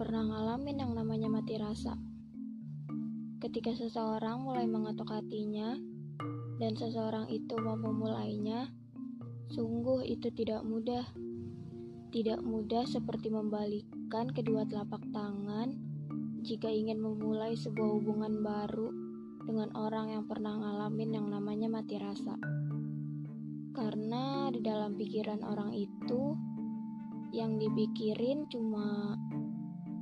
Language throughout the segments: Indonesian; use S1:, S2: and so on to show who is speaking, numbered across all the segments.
S1: pernah ngalamin yang namanya mati rasa. Ketika seseorang mulai mengetuk hatinya, dan seseorang itu mau memulainya, sungguh itu tidak mudah. Tidak mudah seperti membalikkan kedua telapak tangan jika ingin memulai sebuah hubungan baru dengan orang yang pernah ngalamin yang namanya mati rasa. Karena di dalam pikiran orang itu, yang dipikirin cuma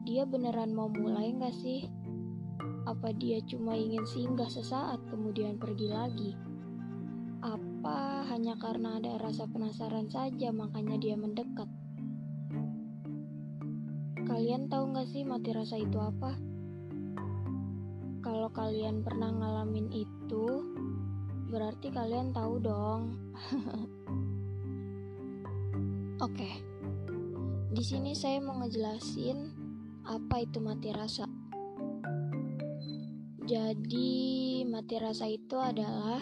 S1: dia beneran mau mulai nggak sih? Apa dia cuma ingin singgah sesaat kemudian pergi lagi? Apa hanya karena ada rasa penasaran saja makanya dia mendekat? Kalian tahu nggak sih mati rasa itu apa? Kalau kalian pernah ngalamin itu, berarti kalian tahu dong. Oke, okay. Di sini saya mau ngejelasin apa itu mati rasa. Jadi mati rasa itu adalah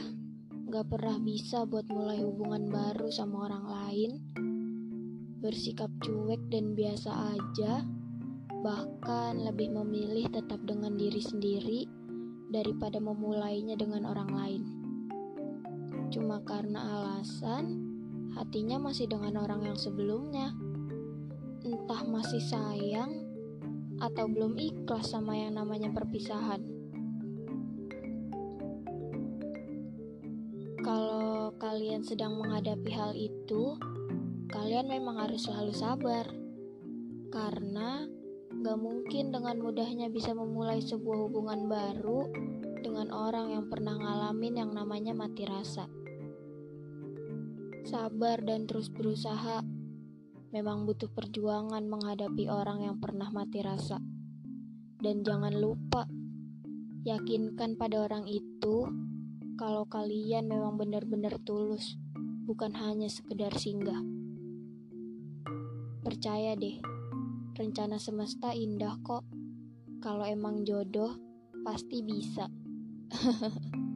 S1: gak pernah bisa buat mulai hubungan baru sama orang lain, bersikap cuek dan biasa aja, bahkan lebih memilih tetap dengan diri sendiri daripada memulainya dengan orang lain. Cuma karena alasan hatinya masih dengan orang yang sebelumnya, entah masih sayang atau belum ikhlas sama yang namanya perpisahan. Kalau kalian sedang menghadapi hal itu, kalian memang harus selalu sabar, karena gak mungkin dengan mudahnya bisa memulai sebuah hubungan baru dengan orang yang pernah ngalamin yang namanya mati rasa. Sabar dan terus berusaha Memang butuh perjuangan menghadapi orang yang pernah mati rasa. Dan jangan lupa, yakinkan pada orang itu kalau kalian memang benar-benar tulus, bukan hanya sekedar singgah. Percaya deh, rencana semesta indah kok. Kalau emang jodoh, pasti bisa.